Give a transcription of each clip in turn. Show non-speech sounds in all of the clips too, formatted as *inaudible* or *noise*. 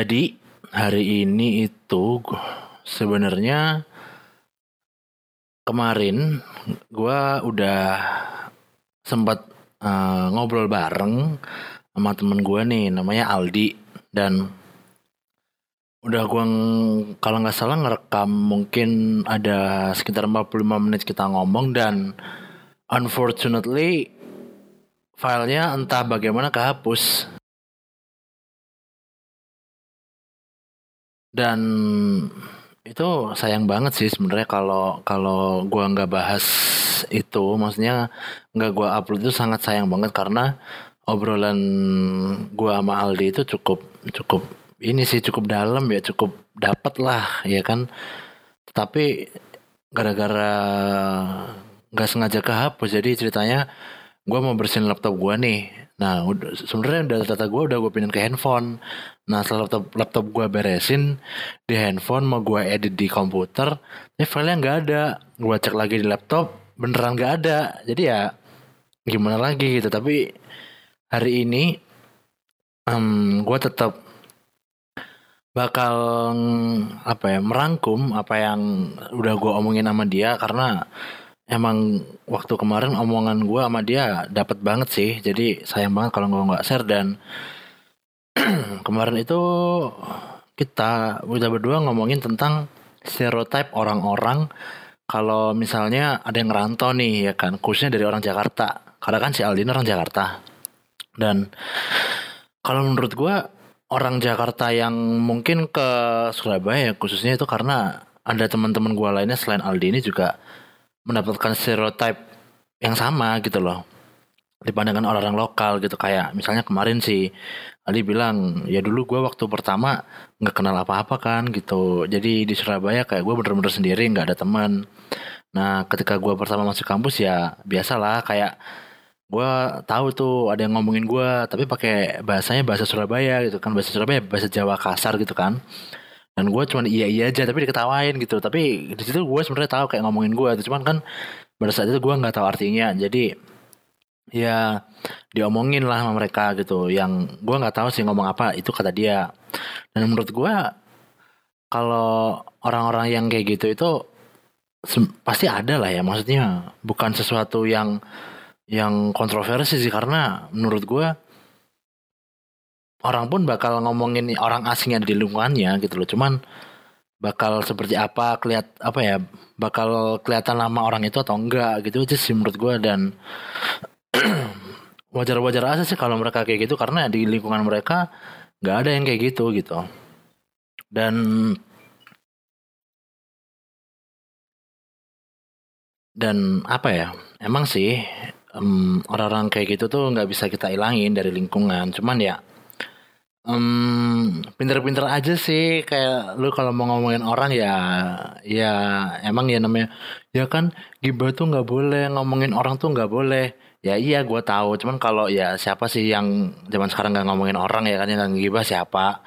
Jadi hari ini itu sebenarnya kemarin gua udah sempat uh, ngobrol bareng sama temen gua nih namanya Aldi. Dan udah gua kalau nggak salah ngerekam mungkin ada sekitar 45 menit kita ngomong dan unfortunately filenya entah bagaimana kehapus Dan itu sayang banget sih sebenarnya kalau kalau gua nggak bahas itu, maksudnya nggak gua upload itu sangat sayang banget karena obrolan gua sama Aldi itu cukup cukup ini sih cukup dalam ya, cukup dapat lah ya kan. Tapi gara-gara nggak sengaja kehapus jadi ceritanya gua mau bersihin laptop gua nih Nah, sebenarnya udah data gue udah gue pindahin ke handphone. Nah, setelah laptop laptop gue beresin di handphone mau gue edit di komputer, ini filenya nggak ada. Gue cek lagi di laptop, beneran nggak ada. Jadi ya gimana lagi gitu. Tapi hari ini um, gue tetap bakal apa ya merangkum apa yang udah gue omongin sama dia karena emang waktu kemarin omongan gue sama dia dapat banget sih. Jadi sayang banget kalau gue nggak share. Dan *clears throat* kemarin itu kita udah berdua ngomongin tentang stereotip orang-orang kalau misalnya ada yang ngerantau nih ya kan? Khususnya dari orang Jakarta. Karena kan si Aldin orang Jakarta. Dan kalau menurut gue orang Jakarta yang mungkin ke Surabaya khususnya itu karena ada teman-teman gue lainnya selain Aldi ini juga mendapatkan stereotip yang sama gitu loh. Dibandingkan orang-orang lokal gitu kayak misalnya kemarin si Ali bilang ya dulu gue waktu pertama nggak kenal apa-apa kan gitu. Jadi di Surabaya kayak gue bener-bener sendiri nggak ada teman. Nah ketika gue pertama masuk kampus ya biasalah kayak gue tahu tuh ada yang ngomongin gue tapi pakai bahasanya bahasa Surabaya gitu kan bahasa Surabaya bahasa Jawa kasar gitu kan dan gue cuman iya iya aja tapi diketawain gitu. Tapi di situ gue sebenarnya tahu kayak ngomongin gue cuman kan pada saat itu gue nggak tahu artinya. Jadi ya diomongin lah sama mereka gitu. Yang gue nggak tahu sih ngomong apa itu kata dia. Dan menurut gue kalau orang-orang yang kayak gitu itu pasti ada lah ya. Maksudnya bukan sesuatu yang yang kontroversi sih. Karena menurut gue orang pun bakal ngomongin orang asing yang di lingkungannya gitu loh. Cuman bakal seperti apa kelihat apa ya bakal kelihatan lama orang itu atau enggak gitu. Aja sih menurut gue dan *clears throat* wajar-wajar aja sih kalau mereka kayak gitu. Karena di lingkungan mereka nggak ada yang kayak gitu gitu. Dan dan apa ya emang sih orang orang-orang kayak gitu tuh nggak bisa kita ilangin dari lingkungan. Cuman ya Um, pinter-pinter aja sih. Kayak lu kalau mau ngomongin orang ya ya emang ya namanya ya kan gibah tuh nggak boleh ngomongin orang tuh nggak boleh. Ya iya gue tahu. Cuman kalau ya siapa sih yang zaman sekarang nggak ngomongin orang ya kan yang gibah siapa?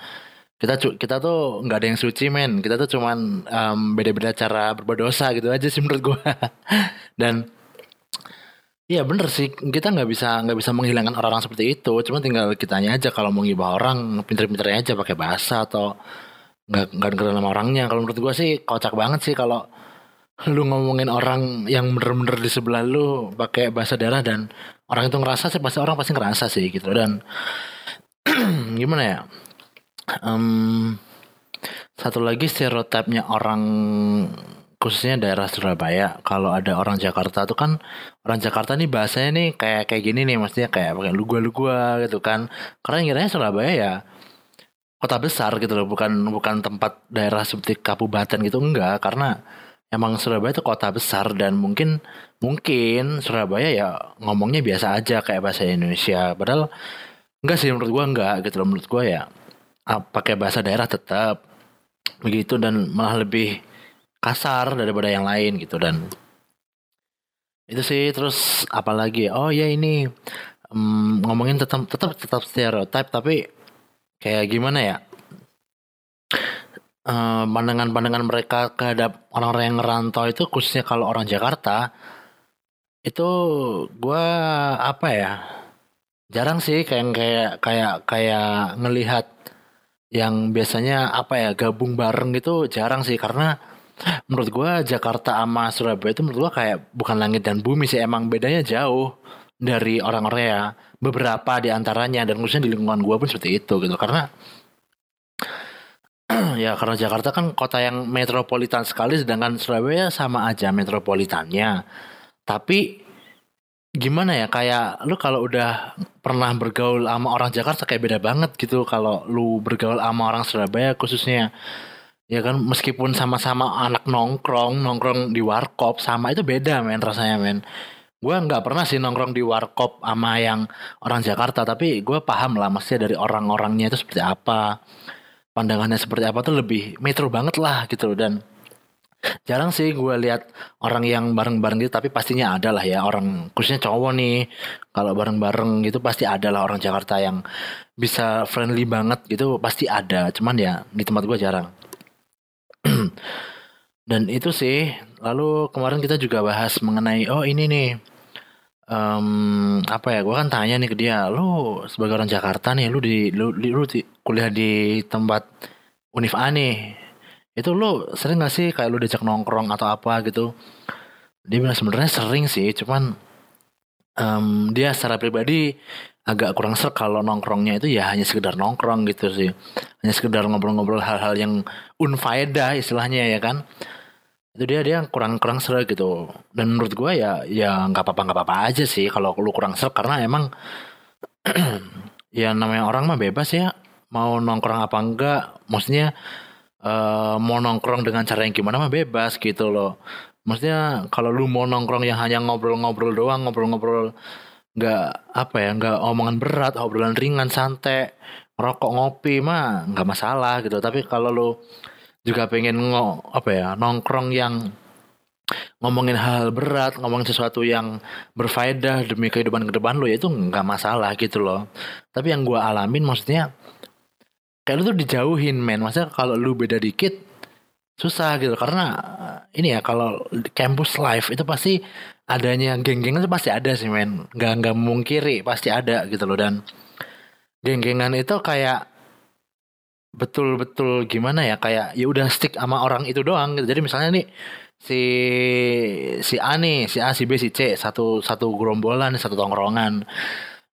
Kita kita tuh nggak ada yang suci men. Kita tuh cuman um, beda-beda cara berbuat dosa gitu aja sih menurut gue *laughs* dan Iya bener sih. Kita nggak bisa nggak bisa menghilangkan orang-orang seperti itu. Cuma tinggal kitanya aja kalau mau ngibah orang pinter-pinternya aja pakai bahasa atau nggak nggak dengerin nama orangnya. Kalau menurut gua sih kocak banget sih kalau lu ngomongin orang yang bener-bener di sebelah lu pakai bahasa daerah dan orang itu ngerasa sih pasti orang pasti ngerasa sih gitu. Dan *clears throat* gimana ya? Um, satu lagi stereotipnya orang khususnya daerah Surabaya kalau ada orang Jakarta tuh kan orang Jakarta nih bahasanya nih kayak kayak gini nih maksudnya kayak pakai lu gua lu gua gitu kan. Karena ngiranya Surabaya ya kota besar gitu loh bukan bukan tempat daerah seperti kabupaten gitu enggak. Karena emang Surabaya itu kota besar dan mungkin mungkin Surabaya ya ngomongnya biasa aja kayak bahasa Indonesia. Padahal enggak sih menurut gua enggak gitu loh. Menurut gua ya ah, pakai bahasa daerah tetap begitu dan malah lebih kasar daripada yang lain gitu dan itu sih terus apalagi oh ya ini um, ngomongin tetap tetap tetap stereotip tapi kayak gimana ya? Pandangan pandangan-pandangan mereka terhadap orang-orang yang ngerantau itu khususnya kalau orang Jakarta itu gue apa ya jarang sih kayak kayak kayak kayak ngelihat yang biasanya apa ya gabung bareng gitu jarang sih karena menurut gua Jakarta sama Surabaya itu menurut gua kayak bukan langit dan bumi sih emang bedanya jauh dari orang-orang ya. Beberapa di antaranya dan khususnya di lingkungan gua pun seperti itu gitu. Karena *clears throat* ya karena Jakarta kan kota yang metropolitan sekali sedangkan Surabaya sama aja metropolitannya. Tapi gimana ya kayak lu kalau udah pernah bergaul sama orang Jakarta kayak beda banget gitu. Kalau lu bergaul sama orang Surabaya khususnya ya kan meskipun sama-sama anak nongkrong nongkrong di warkop sama itu beda men rasanya men gue nggak pernah sih nongkrong di warkop sama yang orang Jakarta tapi gue paham lah maksudnya dari orang-orangnya itu seperti apa pandangannya seperti apa tuh lebih metro banget lah gitu loh dan Jarang sih gue lihat orang yang bareng-bareng gitu, tapi pastinya ada lah ya orang khususnya cowok nih. Kalau bareng-bareng gitu pasti ada lah orang Jakarta yang bisa friendly banget gitu pasti ada. Cuman ya di tempat gue jarang. Dan itu sih. Lalu kemarin kita juga bahas mengenai oh ini nih um, apa ya? Gue kan tanya nih ke dia, lu sebagai orang Jakarta nih, lu di lu, lu, lu di, kuliah di tempat Unif A nih itu lu sering gak sih kayak lu diajak nongkrong atau apa gitu? Dia bilang sebenarnya sering sih, cuman um, dia secara pribadi agak kurang ser kalau nongkrongnya itu ya hanya sekedar nongkrong gitu sih. Hanya sekedar ngobrol-ngobrol hal-hal yang unfaedah istilahnya ya kan. Itu dia dia kurang-kurang ser gitu. Dan menurut gua ya ya nggak apa-apa nggak apa-apa aja sih kalau lu kurang ser karena emang *clears throat* ya namanya orang mah bebas ya mau nongkrong apa enggak maksudnya uh, mau nongkrong dengan cara yang gimana mah bebas gitu loh. Maksudnya kalau lu mau nongkrong yang hanya ngobrol-ngobrol doang, ngobrol-ngobrol nggak apa ya, nggak omongan berat, obrolan ringan, santai, rokok ngopi mah nggak masalah gitu. Tapi kalau lu juga pengen ngo apa ya nongkrong yang ngomongin hal, hal berat, ngomongin sesuatu yang berfaedah demi kehidupan ke depan lo ya itu nggak masalah gitu loh. Tapi yang gue alamin maksudnya kayak lu tuh dijauhin men maksudnya kalau lu beda dikit susah gitu karena eh, ini ya kalau campus life itu pasti adanya geng-gengan itu pasti ada sih men nggak nggak mungkiri pasti ada gitu loh dan geng-gengan itu kayak betul-betul gimana ya kayak ya udah stick sama orang itu doang gitu. jadi misalnya nih si si A nih si A si B si C satu satu gerombolan satu tongkrongan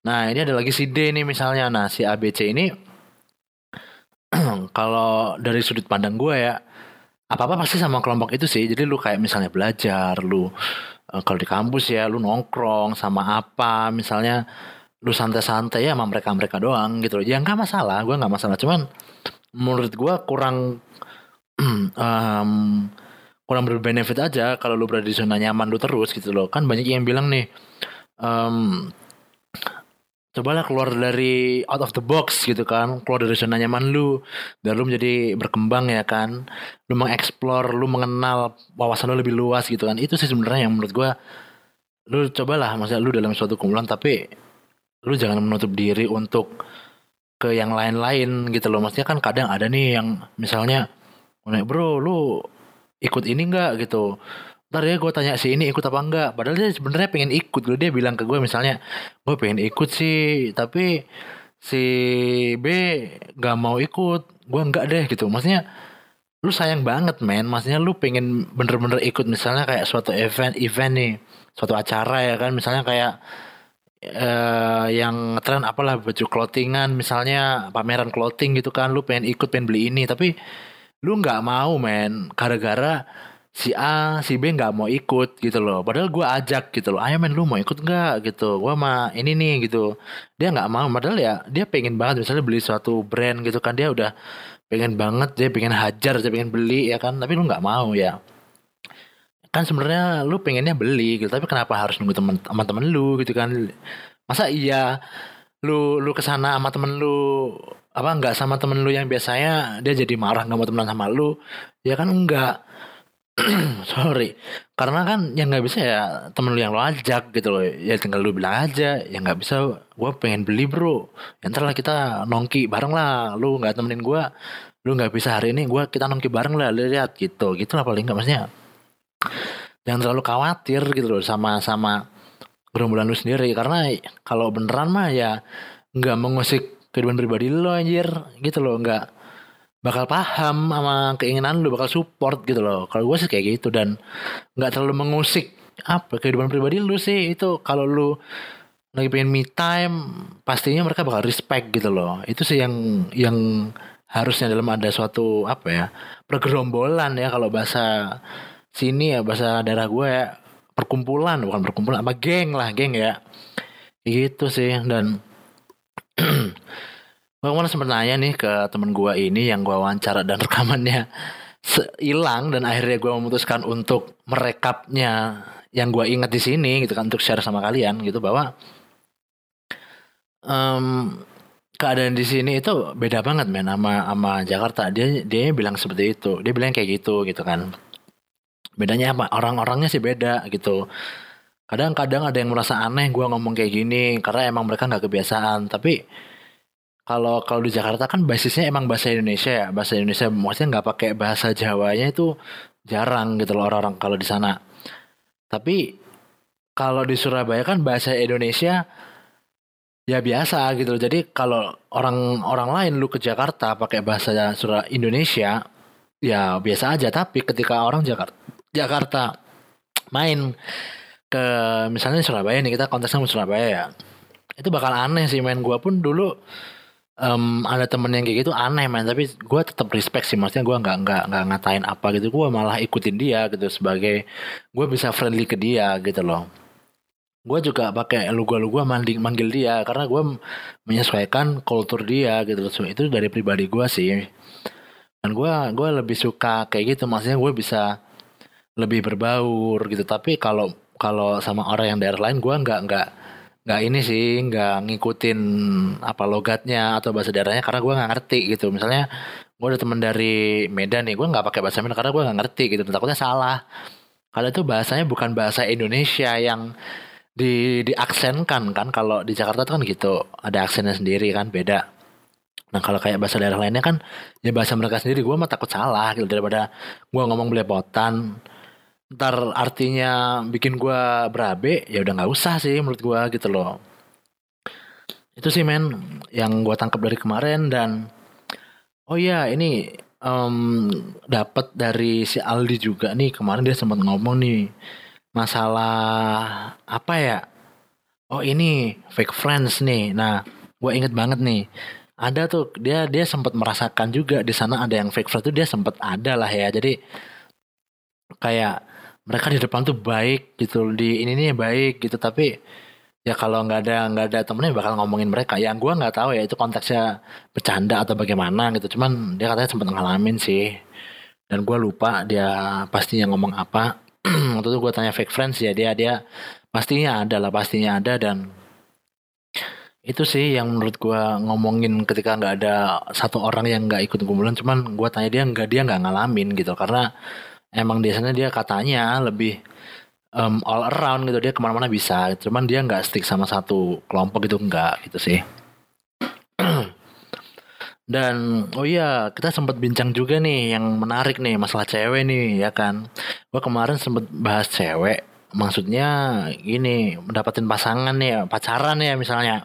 nah ini ada lagi si D nih misalnya nah si A B C ini *clears throat* kalau dari sudut pandang gue ya apa-apa pasti sama kelompok itu sih. Jadi lu kayak misalnya belajar, lu uh, kalau di kampus ya lu nongkrong sama apa, misalnya lu santai-santai ya sama mereka-mereka doang gitu loh. Ya nggak masalah, gue nggak masalah. Cuman menurut gue kurang *clears throat* um, kurang berbenefit aja kalau lu berada di zona nyaman lu terus gitu loh. Kan banyak yang bilang nih um, cobalah keluar dari out of the box gitu kan. Keluar dari zona nyaman lu. Dan lu menjadi berkembang ya kan. Lu mengeksplor lu mengenal wawasan lu lebih luas gitu kan. Itu sih sebenarnya yang menurut gua lu cobalah. Maksudnya lu dalam suatu kumpulan tapi lu jangan menutup diri untuk ke yang lain-lain gitu loh. Maksudnya kan kadang ada nih yang misalnya bro lu ikut ini enggak gitu ntar ya gue tanya si ini ikut apa enggak? Padahal dia sebenarnya pengen ikut. Loh dia bilang ke gue misalnya gue pengen ikut sih tapi si B gak mau ikut. Gue enggak deh gitu. Maksudnya lu sayang banget men. Maksudnya lu pengen bener-bener ikut misalnya kayak suatu event event nih suatu acara ya kan. Misalnya kayak eh, yang tren apalah baju clothingan misalnya pameran clothing gitu kan. Lu pengen ikut pengen beli ini. Tapi lu nggak mau men. Gara-gara si A si B nggak mau ikut gitu loh. Padahal gue ajak gitu loh. Ayo men lu mau ikut nggak? Gitu. Gue mah ini nih gitu. Dia nggak mau. Padahal ya dia pengen banget misalnya beli suatu brand gitu kan. Dia udah pengen banget dia pengen hajar dia pengen beli ya kan. Tapi lu nggak mau ya. Kan sebenarnya lu pengennya beli gitu. Tapi kenapa harus nunggu teman teman temen lu gitu kan? Masa iya lu lu ke sana sama temen lu apa nggak sama temen lu yang biasanya dia jadi marah nggak mau temenan sama lu? Ya kan enggak *clears throat* sorry. Karena kan yang nggak bisa ya temen lu yang lo ajak gitu loh. Ya tinggal lu bilang aja. Ya nggak bisa. Gue pengen beli bro. Ya ntar lah kita nongki bareng lah. Lu nggak temenin gue lu nggak bisa hari ini gue kita nongki bareng lah. Lihat gitu. Gitu lah paling nggak maksudnya. Jangan terlalu khawatir gitu loh sama sama gerombolan lu sendiri. Karena kalau beneran mah ya nggak mengusik kehidupan pribadi lo anjir. Gitu loh nggak bakal paham sama keinginan lu bakal support gitu loh. Kalau gue sih kayak gitu dan nggak terlalu mengusik apa kehidupan pribadi lu sih. Itu kalau lu lagi pengen me time pastinya mereka bakal respect gitu loh. Itu sih yang yang harusnya dalam ada suatu apa ya pergerombolan ya kalau bahasa sini ya bahasa daerah gue ya. Perkumpulan bukan perkumpulan apa geng lah geng ya. Gitu sih dan *clears throat* gue kemarin sempet nanya nih ke temen gue ini yang gue wawancara dan *laughs* rekamannya hilang dan akhirnya gue memutuskan untuk merekapnya yang gue ingat di sini gitu kan untuk share sama kalian gitu bahwa um, keadaan di sini itu beda banget men sama sama Jakarta. Dia dia bilang seperti itu. Dia bilang kayak gitu gitu kan. Bedanya apa? Orang-orangnya sih beda gitu. Kadang-kadang ada yang merasa aneh gue ngomong kayak gini karena emang mereka nggak kebiasaan. Tapi kalau kalau di Jakarta kan basisnya emang bahasa Indonesia ya. Bahasa Indonesia maksudnya nggak pakai bahasa Jawanya itu jarang gitu loh orang-orang kalau di sana. Tapi kalau di Surabaya kan bahasa Indonesia ya biasa gitu loh. Jadi kalau orang orang lain lu ke Jakarta pakai bahasa surah Indonesia ya biasa aja tapi ketika orang Jakarta Jakarta main ke misalnya Surabaya nih kita konteksnya Surabaya ya itu bakal aneh sih main gua pun dulu um, ada temen yang kayak gitu aneh main tapi gue tetap respect sih. Maksudnya gue nggak nggak nggak ngatain apa gitu. Gue malah ikutin dia gitu sebagai gue bisa friendly ke dia gitu loh. Gue juga pakai lu gua lu gua mandi manggil dia karena gue menyesuaikan kultur dia gitu so, itu dari pribadi gue sih. Dan gue gue lebih suka kayak gitu. Maksudnya gue bisa lebih berbaur gitu. Tapi kalau kalau sama orang yang daerah lain gue nggak nggak nggak ini sih nggak ngikutin apa logatnya atau bahasa daerahnya karena gue nggak ngerti gitu. Misalnya gue ada temen dari Medan nih gue nggak pakai bahasa Medan karena gue nggak ngerti gitu. Takutnya salah. Kalau itu bahasanya bukan bahasa Indonesia yang di diaksenkan kan. Kalau di Jakarta tuh kan gitu ada aksennya sendiri kan beda. Nah kalau kayak bahasa daerah lainnya kan ya bahasa mereka sendiri gue mah takut salah gitu. Daripada gue ngomong belepotan ntar artinya bikin gue berabe ya udah nggak usah sih menurut gue gitu loh itu sih men yang gue tangkap dari kemarin dan oh iya ini um, dapat dari si Aldi juga nih kemarin dia sempat ngomong nih masalah apa ya? Oh ini fake friends nih. Nah, gue inget banget nih. Ada tuh dia dia sempat merasakan juga di sana ada yang fake friends tuh dia sempat ada lah ya. Jadi kayak mereka di depan tuh baik gitu di ini nih baik gitu. Tapi ya kalau nggak ada nggak ada temennya bakal ngomongin mereka. Yang gue nggak tahu ya itu konteksnya bercanda atau bagaimana gitu. Cuman dia katanya sempat ngalamin sih. Dan gue lupa dia pastinya ngomong apa. *clears throat* Waktu itu gue tanya fake friends ya dia dia pastinya ada lah pastinya ada. Dan itu sih yang menurut gue ngomongin ketika nggak ada satu orang yang nggak ikut kumpulan. Cuman gue tanya dia nggak dia nggak ngalamin gitu. Karena emang biasanya dia katanya lebih um, all around gitu dia ke mana-mana bisa cuman dia nggak stick sama satu kelompok gitu nggak gitu sih *clears throat* Dan oh iya, kita sempat bincang juga nih yang menarik nih masalah cewek nih ya kan. Gua kemarin sempat bahas cewek. Maksudnya gini, mendapatkan pasangan nih, pacaran ya misalnya.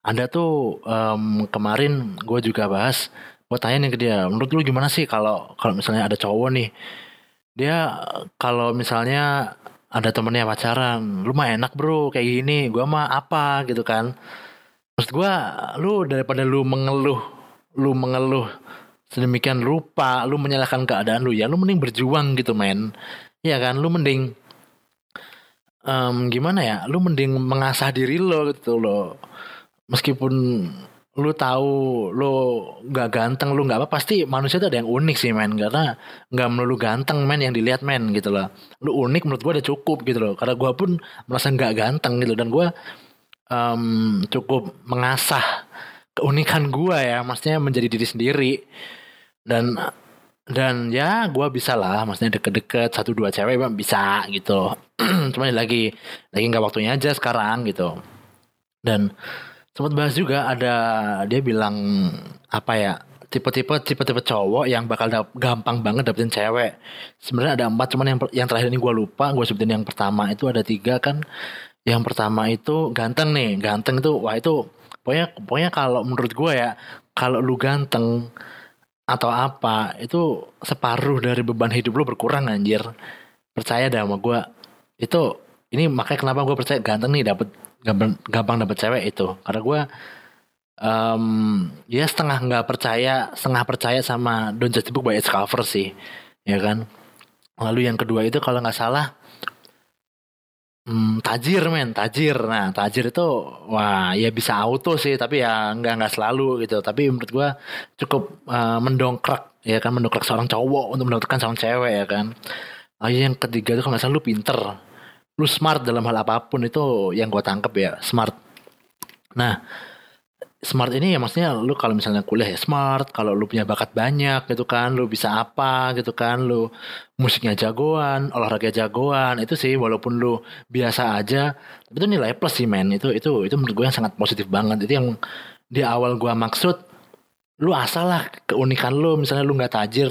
Ada tuh um, kemarin gue juga bahas, gue tanya nih ke dia, menurut lu gimana sih kalau kalau misalnya ada cowok nih, dia kalau misalnya ada temennya pacaran, lu mah enak bro kayak gini, gue mah apa gitu kan. Maksud gue, lu daripada lu mengeluh lu mengeluh sedemikian rupa lu menyalahkan keadaan lu ya lu mending berjuang gitu men. Ya kan? Lu mending um, gimana ya? Lu mending mengasah diri lo gitu lo meskipun lu tahu lu gak ganteng lu nggak apa pasti manusia itu ada yang unik sih men. Karena nggak melulu ganteng men yang dilihat men gitu loh. Lu unik menurut gua udah cukup gitu loh. Karena gua pun merasa nggak ganteng gitu. Dan gua um, cukup mengasah keunikan gue ya. Maksudnya menjadi diri sendiri. Dan dan ya gue bisa lah. Maksudnya deket-deket satu dua cewek bisa gitu. *clears throat* Cuma lagi lagi nggak waktunya aja sekarang gitu. Dan sempat bahas juga ada dia bilang apa ya tipe-tipe tipe-tipe cowok yang bakal gampang banget dapetin cewek. Sebenarnya ada empat cuman yang yang terakhir ini gue lupa gue sebutin yang pertama itu ada tiga kan. Yang pertama itu ganteng nih ganteng itu wah itu pokoknya pokoknya kalau menurut gue ya kalau lu ganteng atau apa itu separuh dari beban hidup lu berkurang anjir. Percaya dah sama gue itu ini makanya kenapa gue percaya ganteng nih dapet gampang, gampang dapet cewek itu karena gue um, ya setengah nggak percaya setengah percaya sama Don't Judge Book by its cover sih ya kan lalu yang kedua itu kalau nggak salah Hmm, tajir men, tajir. Nah, tajir itu wah ya bisa auto sih, tapi ya nggak nggak selalu gitu. Tapi menurut gua cukup uh, mendongkrak ya kan mendongkrak seorang cowok untuk mendapatkan seorang cewek ya kan. Lalu yang ketiga itu kalau nggak salah lu pinter, lu smart dalam hal apa pun itu yang gua tangkep ya smart. Nah, smart ini ya maksudnya lu kalau misalnya kuliah ya smart, kalau lu punya bakat banyak gitu kan, lu bisa apa gitu kan, lu musiknya jagoan, olahraga jagoan, itu sih walaupun lu biasa aja, tapi itu nilai plus sih men, itu itu itu menurut gue yang sangat positif banget, itu yang di awal gua maksud lu asal lah keunikan lu. Misalnya lu nggak tajir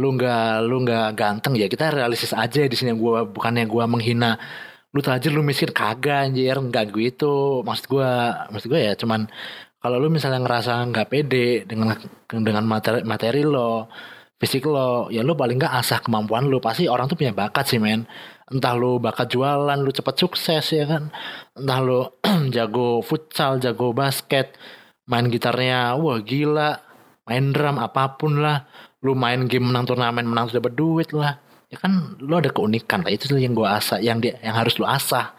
lu nggak lu nggak ganteng ya kita realistis aja di sini gua bukannya gua menghina. Lu tajir lu miskin kagak anjir nggak gitu. Maksud gua maksud gua ya cuman kalau lu misalnya ngerasa nggak pede dengan dengan materi, materi lo fisik lo ya lu paling nggak asah kemampuan lu. Pasti orang tuh punya bakat sih men. Entah lu bakat jualan lu cepat sukses ya kan. Entah lu *clears throat* jago futsal jago basket main gitarnya wah gila. Main drum apa pun lah. Lu main game menang turnamen menang sudah berduit lah. Ya kan lu ada keunikan lah. Itu yang gua asah yang dia yang harus lu asah.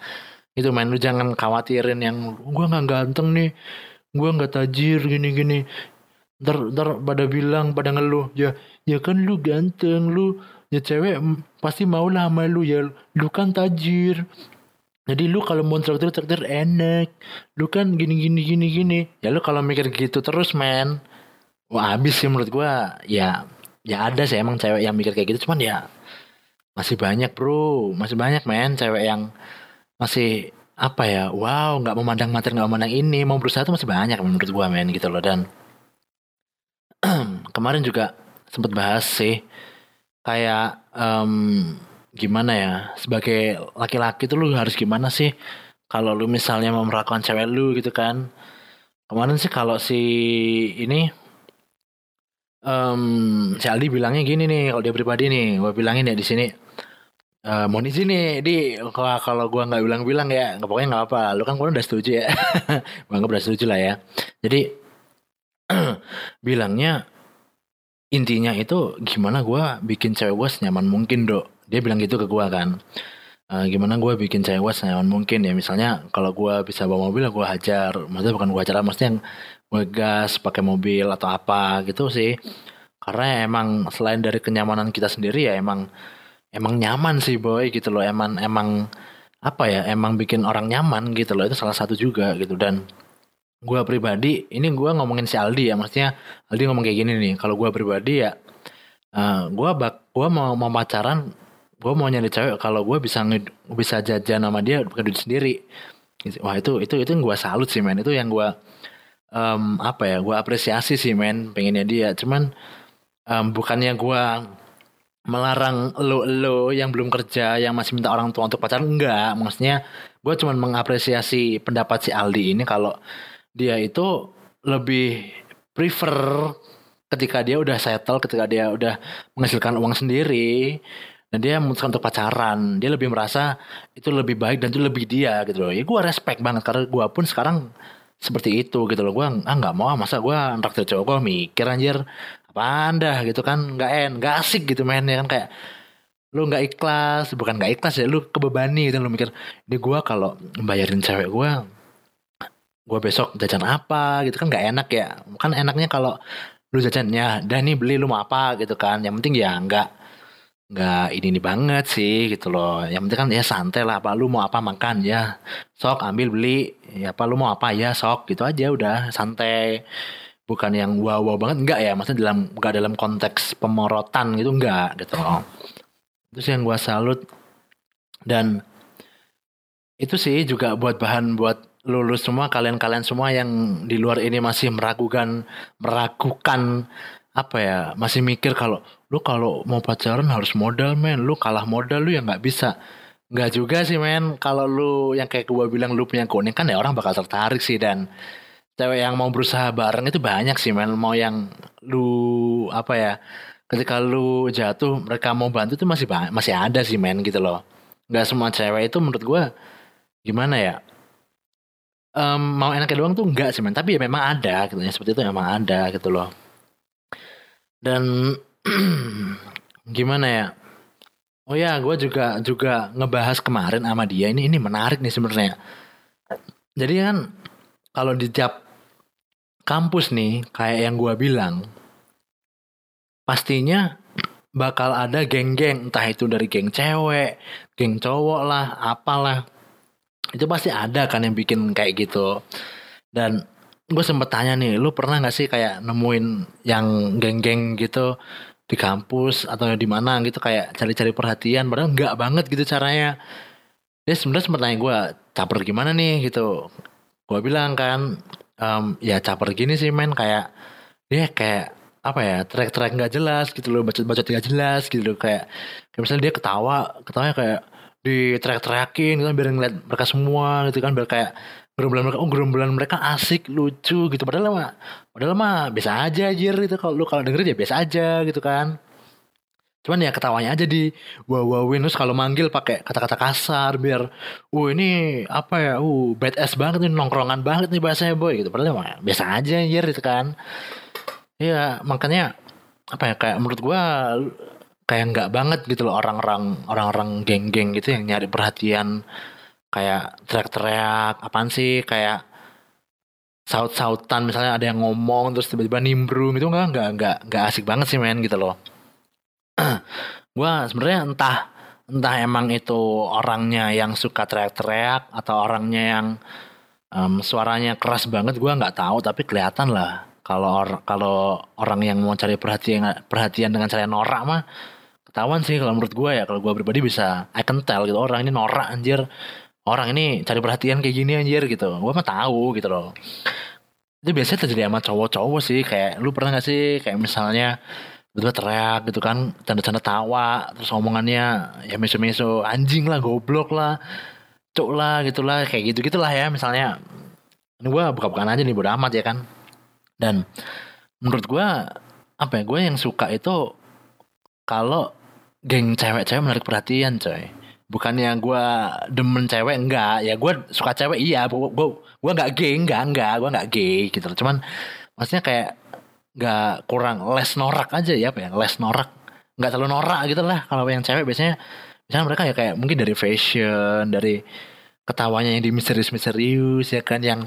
Itu main lu jangan khawatirin yang gua nggak ganteng nih. Gue nggak tajir gini-gini ntar ntar pada bilang pada ngeluh ya ya kan lu ganteng lu ya cewek pasti mau lah sama lu ya. Lu kan tajir jadi lu kalau mau traktir traktir enak. Lu kan gini gini gini gini. Ya lu kalau mikir gitu terus men wah habis sih menurut gue ya ya ada sih emang cewek yang mikir kayak gitu. Cuman ya masih banyak bro. Masih banyak men cewek yang masih apa ya wow nggak memandang materi nggak memandang ini. Mau berusaha tuh masih banyak menurut gua men gitu loh. Dan *clears throat* kemarin juga sempat bahas sih kayak um, gimana ya? Sebagai laki-laki tuh lu harus gimana sih? Kalau lu misalnya mau merakukan cewek lu gitu kan. Kemarin sih kalau si ini um, si Aldi bilangnya gini nih kalau dia pribadi nih gue bilangin ya di sini uh, mau di sini di kalau gue nggak bilang-bilang ya pokoknya nggak apa lu kan gue udah setuju ya. *laughs* Gue nggak udah setuju lah ya. Jadi *clears throat* bilangnya intinya itu gimana gue bikin cewek gue senyaman mungkin dok dia bilang gitu ke gue kan uh, gimana gue bikin cewek senyaman mungkin ya misalnya kalau gue bisa bawa mobil gue hajar. Maksudnya bukan gue hajar maksudnya yang gue gas pakai mobil atau apa gitu sih. Karena emang selain dari kenyamanan kita sendiri ya emang emang nyaman sih boy gitu loh. Emang emang apa ya emang bikin orang nyaman gitu loh. Itu salah satu juga gitu. Dan gue pribadi ini gue ngomongin si Aldi ya maksudnya Aldi ngomong kayak gini nih. Kalau gue pribadi ya uh, eh, gue bak gue mau mau pacaran gue mau nyari cewek kalau gue bisa bisa jajan sama dia bukan duit sendiri. Wah itu itu itu yang gue salut sih men. Itu yang gue um, apa ya gue apresiasi sih men pengennya dia. Cuman um, bukannya gue melarang lo lo yang belum kerja yang masih minta orang tua untuk pacaran enggak. Maksudnya gue cuma mengapresiasi pendapat si Aldi ini kalau dia itu lebih prefer ketika dia udah settle ketika dia udah menghasilkan uang sendiri dan dia memutuskan untuk pacaran. Dia lebih merasa itu lebih baik dan itu lebih dia gitu loh. Ya gue respect banget karena gue pun sekarang seperti itu gitu loh. Gue ah nggak mau masa gue nraktir cowok gue mikir anjir apa anda gitu kan. Nggak en nggak asik gitu main ya kan kayak lu nggak ikhlas bukan nggak ikhlas ya lu kebebani gitu lu mikir ini gue kalau bayarin cewek gue gue besok jajan apa gitu kan nggak enak ya. Kan enaknya kalau lu jajannya dan nih beli lu mau apa gitu kan. Yang penting ya nggak nggak ini ini banget sih gitu loh. Yang penting kan ya santai lah apa lu mau apa makan? Ya sok ambil beli. Ya apa lu mau apa? Ya sok gitu aja udah santai. Bukan yang wow wow banget enggak ya. Maksudnya dalam enggak dalam konteks pemorotan gitu enggak gitu loh. Sih yang gue salut dan itu sih juga buat bahan buat lulus semua kalian-kalian semua yang di luar ini masih meragukan meragukan apa ya masih mikir kalau lu kalau mau pacaran harus modal men. Lu kalah modal lu ya nggak bisa. Nggak juga sih men. Kalau lu yang kayak gue bilang lu punya kan ya orang bakal tertarik sih. Dan cewek yang mau berusaha bareng itu banyak sih men. Mau yang lu apa ya ketika lu jatuh mereka mau bantu itu masih masih ada sih men gitu loh. Nggak semua cewek itu menurut gue gimana ya um, mau enaknya doang tuh enggak sih men. Tapi ya memang ada gitu. Ya seperti itu memang ada gitu loh. Dan *clears throat* gimana ya oh ya gue juga juga ngebahas kemarin sama dia ini ini menarik nih sebenarnya jadi kan kalau di tiap kampus nih kayak yang gue bilang pastinya bakal ada geng-geng entah itu dari geng cewek, geng cowok lah, apalah. Itu pasti ada kan yang bikin kayak gitu. Dan gue sempet tanya nih, lu pernah gak sih kayak nemuin yang geng-geng gitu di kampus atau di mana gitu kayak cari-cari perhatian padahal nggak banget gitu caranya. Dia sebenarnya sempet tanya gue caper gimana nih? Gitu. Gue bilang kan um, ya caper gini sih men kayak dia kayak apa ya track-track nggak jelas gitu loh bacot-bacot nggak jelas gitu loh kayak kayak misalnya dia ketawa ketawanya kayak di track-trackin gitu kan biar ngeliat mereka semua gitu kan biar kayak gerombolan mereka oh gerombolan mereka asik lucu gitu. Padahal mah padahal mah biasa aja aja gitu. Kalau lu kalau dengerin ya biasa aja gitu kan. Cuman ya ketawanya aja di wow wowin terus kalau manggil pakai kata-kata kasar biar uh ini apa ya uh bad ass banget nih nongkrongan banget nih bahasanya boy. Gitu. Padahal mah biasa aja anjir gitu kan. Iya, makanya apa ya kayak menurut gua kayak nggak banget gitu loh orang-orang orang-orang geng-geng gitu yang nyari perhatian kayak teriak-teriak apaan sih? Kayak saut-sautan misalnya ada yang ngomong terus tiba-tiba nimbrung itu enggak enggak enggak enggak asik banget sih men gitu loh. *clears throat* gua sebenarnya entah entah emang itu orangnya yang suka teriak-teriak atau orangnya yang um, suaranya keras banget gua nggak tahu tapi kelihatan lah. Kalau or, kalau orang yang mau cari perhatian perhatian dengan cara norak mah ketahuan sih kalau menurut gue ya kalau gue pribadi bisa I can tell gitu orang ini norak anjir orang ini cari perhatian kayak gini anjir gitu. Gue mah tahu gitu loh. Itu biasanya terjadi sama cowok-cowok sih kayak lu pernah gak sih kayak misalnya betul teriak gitu kan tanda-tanda tawa terus omongannya ya meso-meso anjing lah goblok lah cok lah gitulah kayak gitu gitulah ya misalnya. Ini gue buka-bukaan aja nih bodo amat ya kan. Dan menurut gue apa ya gue yang suka itu kalau geng cewek-cewek menarik perhatian coy bukannya gue demen cewek enggak. Ya gue suka cewek iya. Gue gue nggak gay enggak enggak. Gue nggak gay gitu cuman maksudnya kayak nggak kurang les norak aja ya apa ya? Les norak. Nggak terlalu norak gitu lah. Kalau yang cewek biasanya misalnya mereka ya kayak mungkin dari fashion dari ketawanya yang di misterius-misterius ya kan yang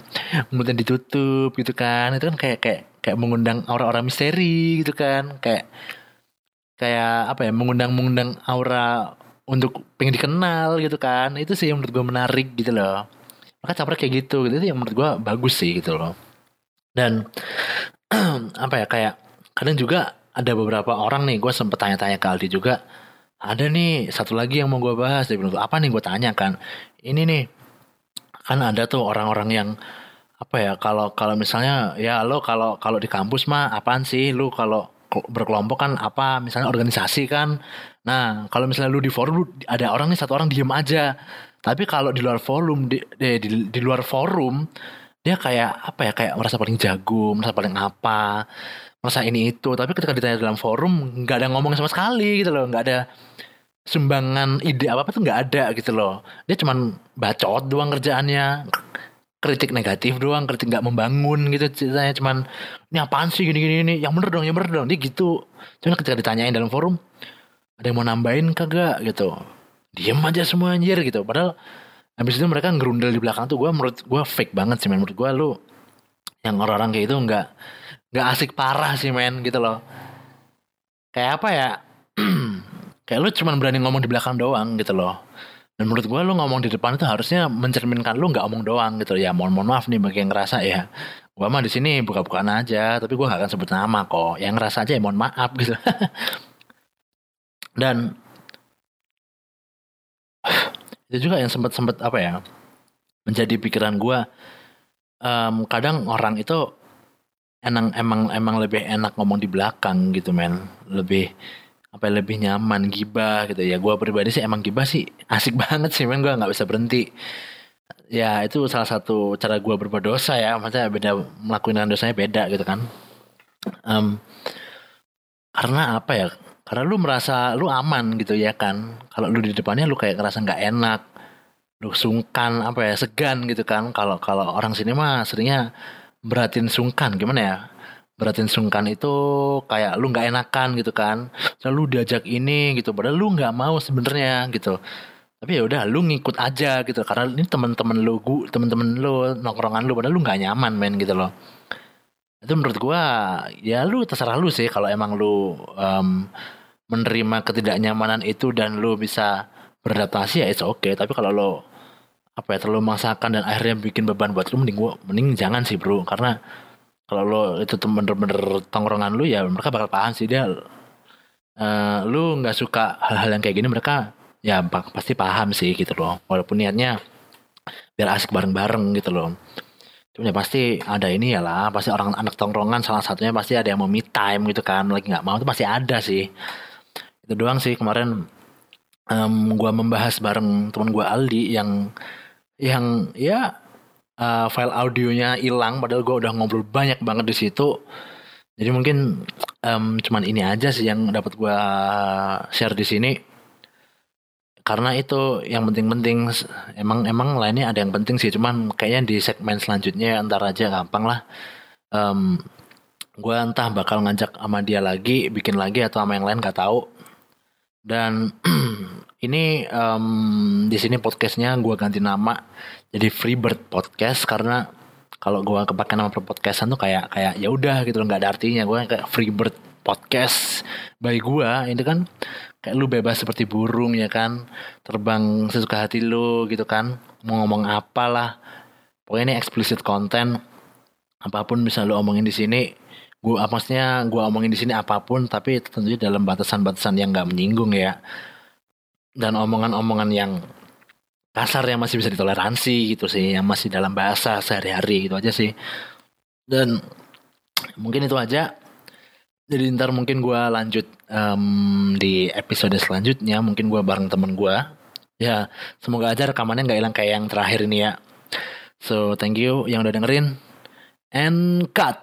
kemudian ditutup gitu kan. Itu kan kayak kayak kayak mengundang aura-aura misteri gitu kan. Kayak kayak apa ya mengundang mengundang aura untuk pengen dikenal gitu kan. Itu sih yang menurut gue menarik gitu loh. Maka caper kayak gitu gitu itu yang menurut gue bagus sih gitu loh. Dan *clears throat* apa ya kayak kadang juga ada beberapa orang nih gue sempet tanya-tanya ke Aldi juga ada nih satu lagi yang mau gue bahas. Dari bilang apa nih? Gue tanya kan ini nih kan ada tuh orang-orang yang apa ya kalau kalau misalnya ya lo kalau kalau di kampus mah apaan sih? Lu kalau berkelompok kan apa? Misalnya organisasi kan nah kalau misalnya lu di forum lu ada orang nih satu orang diem aja. Tapi kalau di luar forum di, di, di, di luar forum dia kayak apa ya kayak merasa paling jago merasa paling apa merasa ini itu. Tapi ketika ditanya dalam forum nggak ada ngomong sama sekali gitu loh. Nggak ada sumbangan ide apa apa tuh nggak ada gitu loh. Dia cuman bacot doang kerjaannya kritik negatif doang kritik nggak membangun gitu ceritanya. Cuman ini apaan sih gini gini ini? Yang bener dong yang bener dong. Dia gitu. Cuman ketika ditanyain dalam forum ada yang mau nambahin kagak gitu. Diem aja semua anjir gitu. Padahal habis itu mereka ngerundel di belakang tuh gue menurut gue fake banget sih men. Menurut gue lu yang orang-orang kayak itu nggak nggak asik parah sih men gitu loh. Kayak apa ya? *clears throat* Kayak lu cuma berani ngomong di belakang doang gitu loh. Dan menurut gue lu ngomong di depan itu harusnya mencerminkan lu nggak omong doang gitu. Ya mohon mohon maaf nih bagi yang ngerasa ya. Gue mah di sini buka-bukaan aja tapi gue gak akan sebut nama kok. Yang ngerasa aja ya mohon maaf gitu *laughs* dan itu juga yang sempat sempat apa ya menjadi pikiran gue um, kadang orang itu emang emang emang lebih enak ngomong di belakang gitu men. Lebih apa ya, lebih nyaman gibah gitu. Ya gue pribadi sih emang gibah sih *laughs* asik banget sih men. Gue nggak bisa berhenti. Ya itu salah satu cara gue berbuat dosa ya. Maksudnya beda melakukan dosanya beda gitu kan. Um, karena apa ya karena lu merasa lu aman gitu ya kan. Kalau lu di depannya lu kayak ngerasa nggak enak lu sungkan apa ya segan gitu kan. Kalau kalau orang sini mah seringnya beratin sungkan gimana ya? Beratin sungkan itu kayak lu nggak enakan gitu kan. Selalu diajak ini gitu padahal lu nggak mau sebenarnya gitu. Tapi ya udah lu ngikut aja gitu. Karena ini teman-teman lu teman-teman lu nongkrongan lu padahal lu nggak nyaman main gitu loh. Itu menurut gua ya lu terserah lu sih kalau emang lu um, menerima ketidaknyamanan itu dan lu bisa beradaptasi ya itu oke okay. tapi kalau lo apa ya terlalu memaksakan dan akhirnya bikin beban buat lu mending gua mending jangan sih bro. Karena kalau lo itu bener-bener tongkrongan lu ya mereka bakal paham sih. Dia uh, lu nggak suka hal-hal yang kayak gini mereka ya pasti paham sih gitu loh. Walaupun niatnya biar asik bareng-bareng gitu loh. Cuma ya pasti ada ini ya lah pasti orang anak tongkrongan salah satunya pasti ada yang mau me time gitu kan. Lagi nggak mau itu pasti ada sih itu doang sih kemarin um, gua membahas bareng teman gua Aldi yang yang ya uh, file audionya hilang padahal gua udah ngobrol banyak banget di situ. Jadi mungkin um, cuman ini aja sih yang dapat gua share di sini. Karena itu yang penting-penting emang emang lainnya ada yang penting sih cuman kayaknya di segmen selanjutnya ntar aja gampang lah. Um, gue entah bakal ngajak sama dia lagi bikin lagi atau sama yang lain gak tahu dan *clears throat* ini um, di sini podcastnya gue ganti nama jadi Freebird Podcast karena kalau gue kepake nama podcastan tuh kayak kayak ya udah gitu nggak ada artinya. Gue kayak Freebird Podcast by gue ini kan kayak lu bebas seperti burung ya kan terbang sesuka hati lu gitu kan mau ngomong apa lah pokoknya ini explicit content apa pun bisa lu omongin di sini gua maksudnya gua omongin di sini apa pun tapi tentunya dalam batasan-batasan yang gak menyinggung ya dan omongan-omongan yang kasar yang masih bisa ditoleransi gitu sih yang masih dalam bahasa sehari-hari gitu aja sih dan mungkin itu aja jadi ntar mungkin gue lanjut um, di episode selanjutnya. Mungkin gue bareng temen gue. Ya, semoga aja rekamannya nggak hilang kayak yang terakhir ini ya. So, thank you yang udah dengerin. And cut!